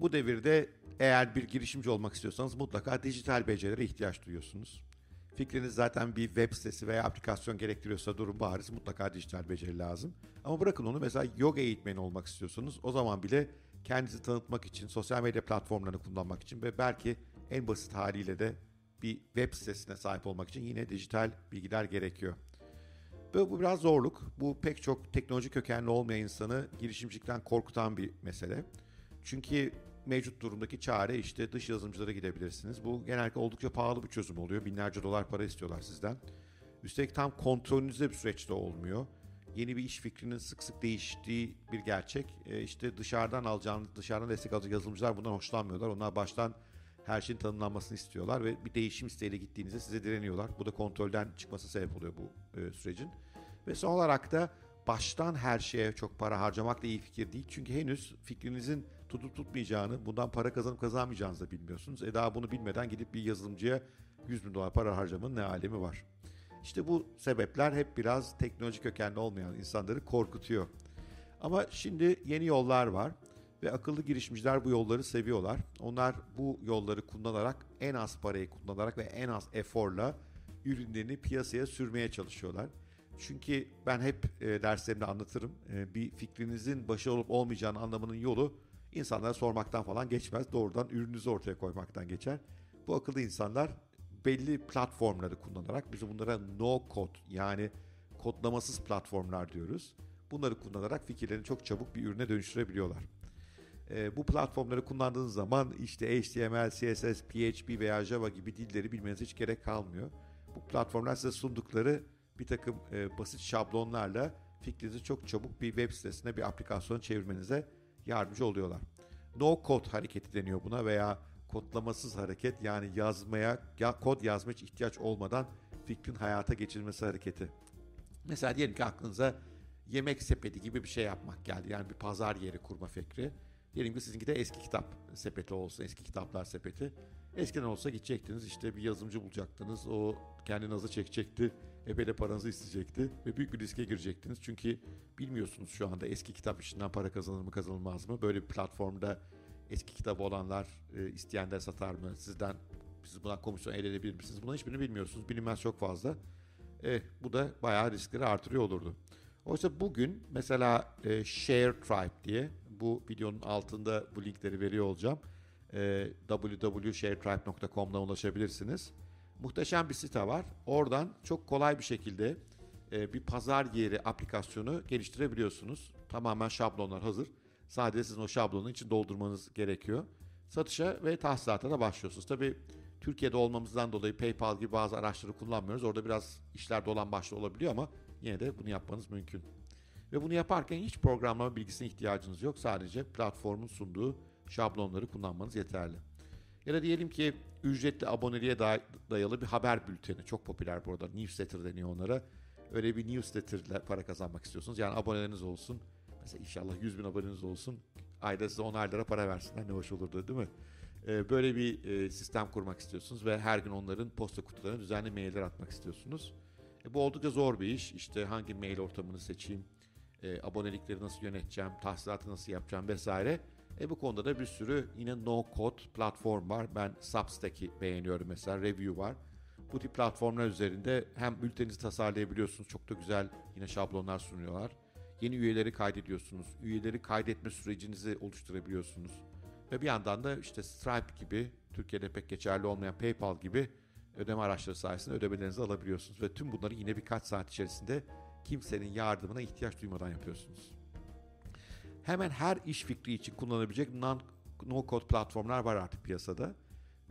Bu devirde eğer bir girişimci olmak istiyorsanız mutlaka dijital becerilere ihtiyaç duyuyorsunuz. Fikriniz zaten bir web sitesi veya aplikasyon gerektiriyorsa durum bariz mutlaka dijital beceri lazım. Ama bırakın onu mesela yoga eğitmeni olmak istiyorsunuz. O zaman bile kendinizi tanıtmak için, sosyal medya platformlarını kullanmak için ve belki en basit haliyle de bir web sitesine sahip olmak için yine dijital bilgiler gerekiyor. Böyle bu biraz zorluk. Bu pek çok teknoloji kökenli olmayan insanı girişimcilikten korkutan bir mesele. Çünkü mevcut durumdaki çare işte dış yazılımcılara gidebilirsiniz. Bu genellikle oldukça pahalı bir çözüm oluyor. Binlerce dolar para istiyorlar sizden. Üstelik tam kontrolünüzde bir süreçte olmuyor. Yeni bir iş fikrinin sık sık değiştiği bir gerçek. E işte dışarıdan alacağınız, dışarıdan destek alacak yazılımcılar bundan hoşlanmıyorlar. Onlar baştan her şeyin tanımlanmasını istiyorlar ve bir değişim isteğiyle gittiğinizde size direniyorlar. Bu da kontrolden çıkması sebep oluyor bu e, sürecin. Ve son olarak da baştan her şeye çok para harcamak da iyi fikir değil. Çünkü henüz fikrinizin tutup tutmayacağını, bundan para kazanıp kazanmayacağınızı da bilmiyorsunuz. E daha bunu bilmeden gidip bir yazılımcıya 100 bin dolar para harcamanın ne alemi var. İşte bu sebepler hep biraz teknoloji kökenli olmayan insanları korkutuyor. Ama şimdi yeni yollar var ve akıllı girişimciler bu yolları seviyorlar. Onlar bu yolları kullanarak en az parayı kullanarak ve en az eforla ürünlerini piyasaya sürmeye çalışıyorlar. Çünkü ben hep e, derslerimde anlatırım. E, bir fikrinizin başı olup olmayacağını anlamanın yolu insanlara sormaktan falan geçmez. Doğrudan ürününüzü ortaya koymaktan geçer. Bu akıllı insanlar belli platformları kullanarak biz bunlara no code yani kodlamasız platformlar diyoruz. Bunları kullanarak fikirlerini çok çabuk bir ürüne dönüştürebiliyorlar. E, bu platformları kullandığınız zaman işte HTML, CSS, PHP veya Java gibi dilleri bilmenize hiç gerek kalmıyor. Bu platformlar size sundukları bir takım e, basit şablonlarla fikrinizi çok çabuk bir web sitesine bir aplikasyon çevirmenize yardımcı oluyorlar. No code hareketi deniyor buna veya kodlamasız hareket yani yazmaya ya kod yazmaya hiç ihtiyaç olmadan fikrin hayata geçirilmesi hareketi. Mesela diyelim ki aklınıza yemek sepeti gibi bir şey yapmak geldi. Yani bir pazar yeri kurma fikri. Diyelim ki sizinki de eski kitap sepeti olsun, eski kitaplar sepeti. Eskiden olsa gidecektiniz işte bir yazımcı bulacaktınız. O kendi nazı çekecekti. Epey paranızı isteyecekti. Ve büyük bir riske girecektiniz. Çünkü bilmiyorsunuz şu anda eski kitap işinden para kazanır mı kazanılmaz mı? Böyle bir platformda eski kitabı olanlar e, isteyenler satar mı? Sizden siz buna komisyon elde edebilir misiniz? Buna hiçbirini bilmiyorsunuz. Bilinmez çok fazla. E, bu da bayağı riskleri artırıyor olurdu. Oysa bugün mesela e, Share Tribe diye bu videonun altında bu linkleri veriyor olacağım. E, www.sharetribe.com'dan ulaşabilirsiniz. Muhteşem bir site var. Oradan çok kolay bir şekilde e, bir pazar yeri aplikasyonu geliştirebiliyorsunuz. Tamamen şablonlar hazır. Sadece sizin o şablonun için doldurmanız gerekiyor. Satışa ve tahsilata da başlıyorsunuz. Tabii Türkiye'de olmamızdan dolayı PayPal gibi bazı araçları kullanmıyoruz. Orada biraz işler dolan başlı olabiliyor ama yine de bunu yapmanız mümkün. Ve bunu yaparken hiç programlama bilgisine ihtiyacınız yok. Sadece platformun sunduğu şablonları kullanmanız yeterli. Ya da diyelim ki ücretli aboneliğe dayalı bir haber bülteni. Çok popüler burada. Newsletter deniyor onlara. Öyle bir newsletter ile para kazanmak istiyorsunuz. Yani aboneleriniz olsun. Mesela inşallah 100 bin aboneniz olsun. Ayda size 10 lira para versinler ne hoş olurdu değil mi? Ee, böyle bir e, sistem kurmak istiyorsunuz ve her gün onların posta kutularına düzenli mailler atmak istiyorsunuz. E, bu oldukça zor bir iş. İşte hangi mail ortamını seçeyim, e, abonelikleri nasıl yöneteceğim, tahsilatı nasıl yapacağım vesaire. E bu konuda da bir sürü yine no code platform var. Ben Substack'i beğeniyorum mesela, Review var. Bu tip platformlar üzerinde hem bülteninizi tasarlayabiliyorsunuz. Çok da güzel yine şablonlar sunuyorlar. Yeni üyeleri kaydediyorsunuz. Üyeleri kaydetme sürecinizi oluşturabiliyorsunuz. Ve bir yandan da işte Stripe gibi, Türkiye'de pek geçerli olmayan PayPal gibi ödeme araçları sayesinde ödemelerinizi alabiliyorsunuz. Ve tüm bunları yine birkaç saat içerisinde kimsenin yardımına ihtiyaç duymadan yapıyorsunuz. Hemen her iş fikri için kullanabilecek non, no code platformlar var artık piyasada.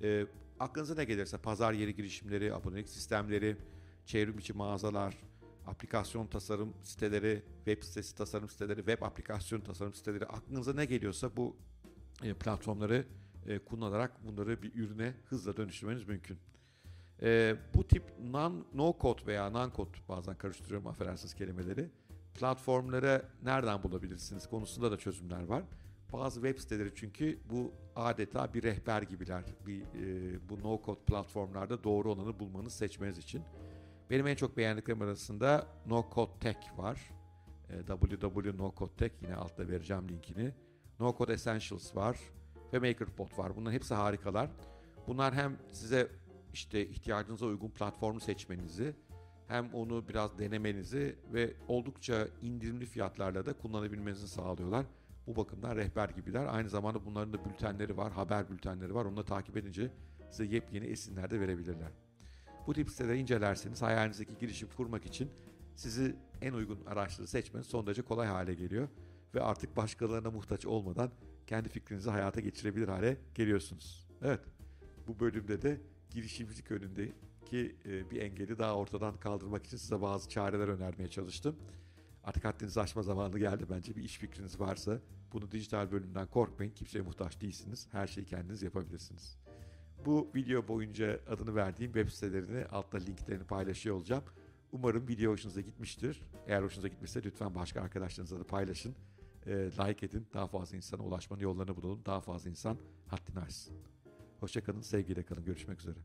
E, aklınıza ne gelirse pazar yeri girişimleri, abonelik sistemleri, çevrim içi mağazalar, aplikasyon tasarım siteleri, web sitesi tasarım siteleri, web aplikasyon tasarım siteleri aklınıza ne geliyorsa bu e, platformları e, kullanarak bunları bir ürüne hızla dönüştürmeniz mümkün. E, bu tip non no code veya non code bazen karıştırıyorum affedersiniz kelimeleri. Platformları nereden bulabilirsiniz konusunda da çözümler var. Bazı web siteleri çünkü bu adeta bir rehber gibiler. Bir e, bu no code platformlarda doğru olanı bulmanız seçmeniz için. Benim en çok beğendiklerim arasında No Code Tech var. E, www.nocodetech yine altta vereceğim linkini. No Code Essentials var. ve MakerBot var. Bunların hepsi harikalar. Bunlar hem size işte ihtiyacınıza uygun platformu seçmenizi hem onu biraz denemenizi ve oldukça indirimli fiyatlarla da kullanabilmenizi sağlıyorlar. Bu bakımdan rehber gibiler. Aynı zamanda bunların da bültenleri var, haber bültenleri var. Onu da takip edince size yepyeni esinler de verebilirler. Bu tip siteleri incelerseniz hayalinizdeki girişim kurmak için sizi en uygun araçları seçmeniz son derece kolay hale geliyor. Ve artık başkalarına muhtaç olmadan kendi fikrinizi hayata geçirebilir hale geliyorsunuz. Evet, bu bölümde de girişimcilik önündeki e, bir engeli daha ortadan kaldırmak için size bazı çareler önermeye çalıştım. Artık haddinizi aşma zamanı geldi bence. Bir iş fikriniz varsa bunu dijital bölümden korkmayın. Kimseye muhtaç değilsiniz. Her şeyi kendiniz yapabilirsiniz. Bu video boyunca adını verdiğim web sitelerini altta linklerini paylaşıyor olacağım. Umarım video hoşunuza gitmiştir. Eğer hoşunuza gitmişse lütfen başka arkadaşlarınızla da paylaşın. E, like edin. Daha fazla insana ulaşmanın yollarını bulalım. Daha fazla insan haddini aşsın. Hoşçakalın, sevgiyle kalın. Görüşmek üzere.